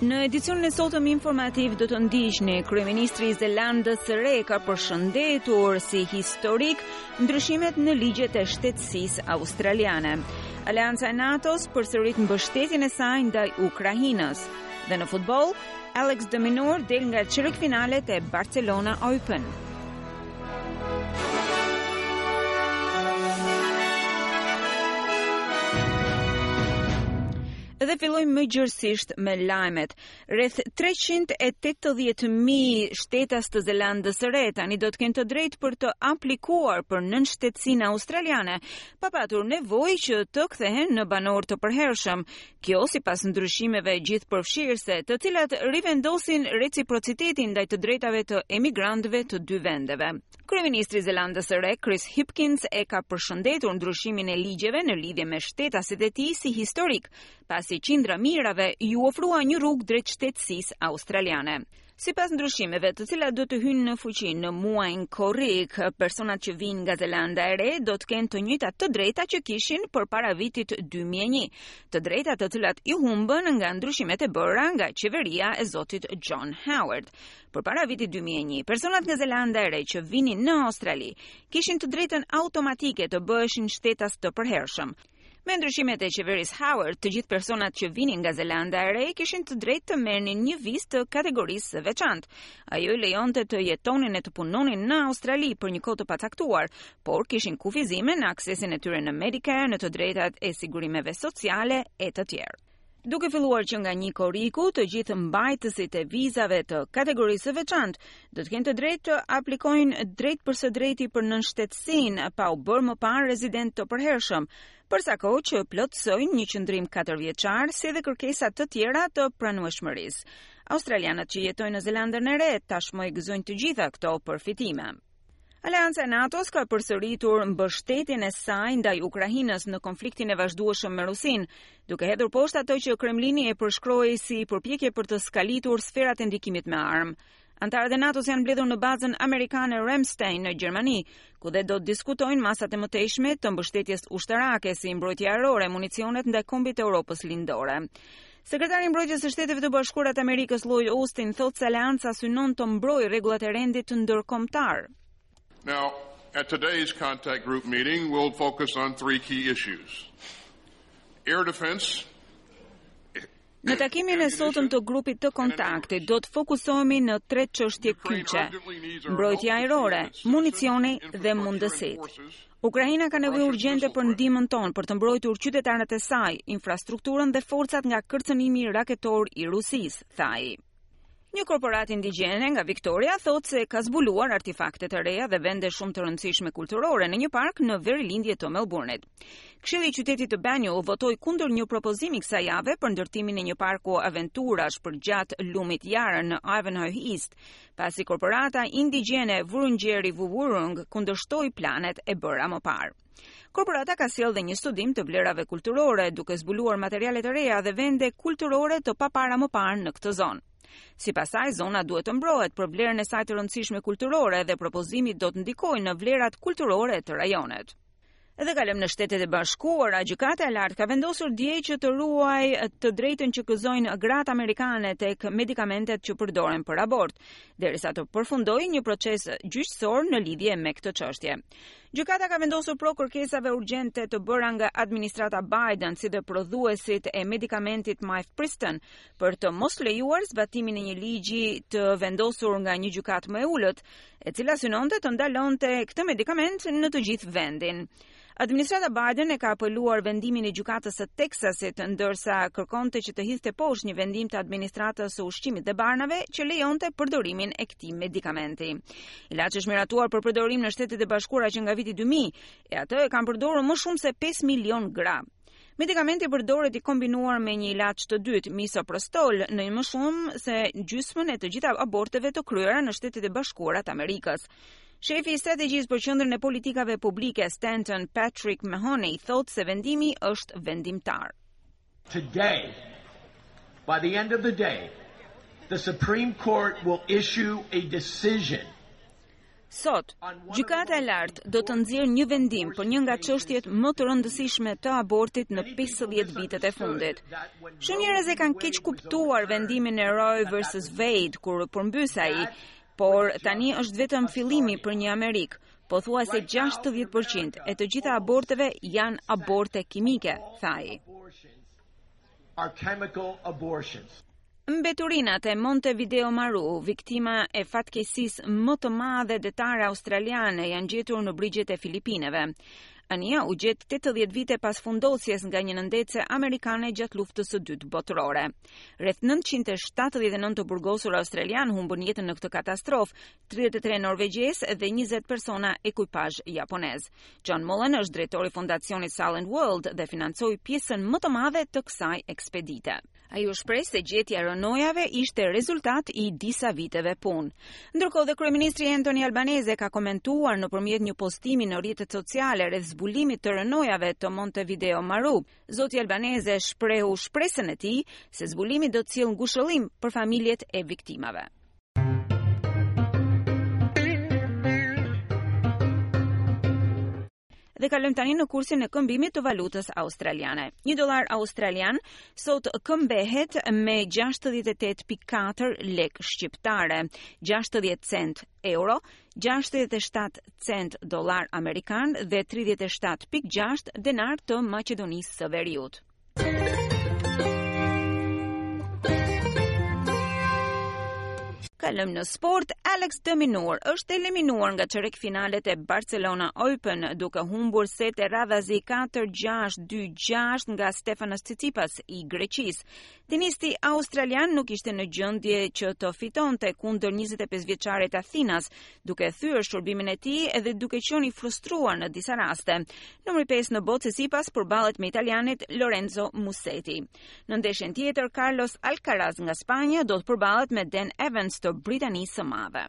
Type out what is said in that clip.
Në edicionin e sotëm informativ do të ndiqni kryeministri i Zelandës së Re ka përshëndetur si historik ndryshimet në ligjet e shtetësisë australiane. Aleanca e NATO-s përsërit mbështetjen e saj ndaj Ukrainës. Dhe në futboll, Alex de Minaur del nga çerekfinalet e Barcelona Open. Dhe fillojmë më gjërësisht me lajmet. Rreth 380.000 shtetas të Zelandës së Re tani do të kenë të drejtë për të aplikuar për nënshtetësinë australiane, pa patur nevojë që të kthehen në banorë të përhershëm. Kjo sipas ndryshimeve gjithëpërfshirëse, të cilat rivendosin reciprocitetin ndaj të drejtave të emigrantëve të dy vendeve. Kryeministri i Zelandës së Re, Chris Hipkins, e ka përshëndetur ndryshimin e ligjeve në lidhje me shtetasit e tij si historik, pasi qindra mijërave iu ofrua një rrugë drejt shtetësisë australiane. Sipas ndryshimeve, të cilat do të hyjnë në fuqi në muajin korrik, personat që vijnë nga Zelanda e Re do të kenë të njëjtat të drejta që kishin përpara vitit 2001, të drejta të cilat i humbën nga ndryshimet e bëra nga qeveria e zotit John Howard. Përpara vitit 2001, personat nga Zelanda e Re që vinin në Australi kishin të drejtën automatike të bëheshin shtetas të përhershëm. Me ndryshimet e qeverisë Howard, të gjithë personat që vinin nga Zelanda e Re kishin të drejtë të merrnin një vizë të kategorisë së veçantë. Ajo i lejonte të jetonin e të punonin në Australi për një kohë të pacaktuar, por kishin kufizime në aksesin e tyre në Medicare, në të drejtat e sigurimeve sociale e të tjerë. Duke filluar që nga një korriku, të gjithë mbajtësit e vizave të kategorisë së veçantë do të kenë të drejtë të aplikojnë drejtpërsëdrejti për nënshtetësinë pa u bërë më parë rezidentë të përhershëm, për sa kohë që plotësojnë një qëndrim katërvjeçar si dhe kërkesa të tjera të pranueshmërisë. Australianët që jetojnë në Zelandën e Re tashmë i gëzojnë të gjitha këto përfitime. Aleanca e NATO-s ka përsëritur mbështetjen e saj ndaj Ukrainës në konfliktin e vazhdueshëm me Rusinë, duke hedhur poshtë atë që Kremlini e përshkroi si përpjekje për të skalitur sferat e ndikimit me armë. Anëtarët e NATO-s janë mbledhur në bazën amerikane Ramstein në Gjermani, ku dhe do të diskutojnë masat e mëtejshme të mbështetjes ushtarake si mbrojtja ajrore, municionet ndaj kombit të Europës Lindore. Sekretari i Mbrojtjes së Shteteve të Bashkuara të Amerikës Lloyd Austin thotë se aleanca synon të mbrojë rregullat e rendit ndërkombëtar. Now, at today's contact group meeting, we'll focus on three key issues. Air defense, Në takimin e sotëm të grupit të kontaktit do të fokusohemi në tre çështje kyçe: mbrojtja ajrore, municioni dhe mundësitë. Ukraina ka nevojë urgjente për ndihmën tonë për të mbrojtur qytetarët e saj, infrastrukturën dhe forcat nga kërcënimi raketor i Rusisë, tha ai. Një korporatë indigjene nga Victoria thotë se ka zbuluar artefakte të reja dhe vende shumë të rëndësishme kulturore në një park në verilindje të Melbourne-it. Këshilli i qytetit të Banyule votoi kundër një propozimi kësaj jave për ndërtimin e një parku aventurash përgjatë lumit Yarra në Ivanhoe East, pasi korporata indigjene Wurundjeri Woi-wurrung kundërshtoi planet e bëra më parë. Korporata ka sjellë dhe një studim të vlerave kulturore, duke zbuluar materiale të reja dhe vende kulturore të papara më parë në këtë zonë. Sipas saj, zona duhet të mbrohet për vlerën e saj të rëndësishme kulturore dhe propozimet do të ndikojnë në vlerat kulturore të rajonit. Dhe kalojmë në Shtetet e Bashkuara. Gjykata e Lartë ka vendosur dje që të ruajë të drejtën që gëzojnë gratë amerikane tek medikamentet që përdoren për abort, derisa të përfundojë një proces gjyqësor në lidhje me këtë çështje. Gjykata ka vendosur pro kërkesave urgjente të bëra nga administrata Biden si dhe prodhuesit e medikamentit Mifepristone për të mos lejuar zbatimin e një ligji të vendosur nga një gjykatë më e ulët, e cila synonte të ndalonte këtë medikament në të gjithë vendin. Administrata Biden e ka apeluar vendimin e gjykatës së Teksasit, ndërsa kërkonte që të hidhte poshtë një vendim të administratës së ushqimit dhe barnave që lejonte përdorimin e këtij medikamenti. Ilaçi është miratuar për përdorim në Shtetet e Bashkuara që nga viti 2000, e atë e kanë përdorur më shumë se 5 milion gra. Medikamenti përdoret i kombinuar me një ilaç të dytë, misoprostol, në më shumë se gjysmën e të gjitha aborteve të kryera në Shtetet e Bashkuara të Amerikës. Shefi i strategjisë për qendrën e politikave publike Stanton Patrick Mahoney thotë se vendimi është vendimtar. Today, by the end of the day, the Supreme Court will issue a decision Sot, Gjykata e Lartë do të nxjerrë një vendim për një nga çështjet më të rëndësishme të abortit në pesëdhjetë vitet e fundit. Shumë njerëz e kanë keqkuptuar vendimin e Roe versus Wade kur u përmbys ai, por tani është vetëm fillimi për një Amerikë. Pothuajse 60% e të gjitha aborteve janë aborte kimike, tha ai. Mbeturinat e Montevideo Maru, viktima e fatkeqësisë më të madhe detare australiane, janë gjetur në brigjet e Filipineve. Anija u gjet tetëdhjetë vite pas fundosjes nga një nëndetëse amerikane gjatë Luftës së Dytë Botërore. Rreth nëntëqind e shtatëdhjetë e nëntë të burgosur australianë humbën jetën në këtë katastrofë, tridhjetë e tre norvegjezë dhe njëzet persona ekuipazh japonez. John Mullen është drejtor i Fondacionit Silent World dhe financoi pjesën më të madhe të kësaj ekspedite. Ai u shpreh se gjetja e rënojave ishte rezultat i disa viteve punë. Ndërkohë dhe kryeministri Anthony Albanese ka komentuar nëpërmjet një postimi në rrjetet sociale rreth zbulimit të rënojave të Montevideo Maru. Zoti Albanese shprehu shpresën e tij se zbulimi do të sjellë ngushëllim për familjet e viktimave. Dhe kalojmë tani në kursin e këmbimit të valutës australiane. Një dolar australian sot këmbehet me 68.4 lek shqiptare, 60 cent euro, 67 cent dollar amerikan dhe 37.6 denar të Maqedonisë së Veriut. Kalojmë në sport, Alex de Minaur është eliminuar nga çerekfinalet e Barcelona Open duke humbur sete radhazi 4-6, 2-6 nga Stefanos Tsitsipas i Greqisë. Tenisti australian nuk ishte në gjendje që të fitonte kundër 25-vjeçarit athinas, duke thyer shërbimin e tij edhe duke qenë i frustruar në disa raste. Numri 5 në botë Tsitsipas përballet me italianin Lorenzo Musetti. Në ndeshjen tjetër Carlos Alcaraz nga Spanja do të përballet me Dan Evans të Britanisë së Madhe.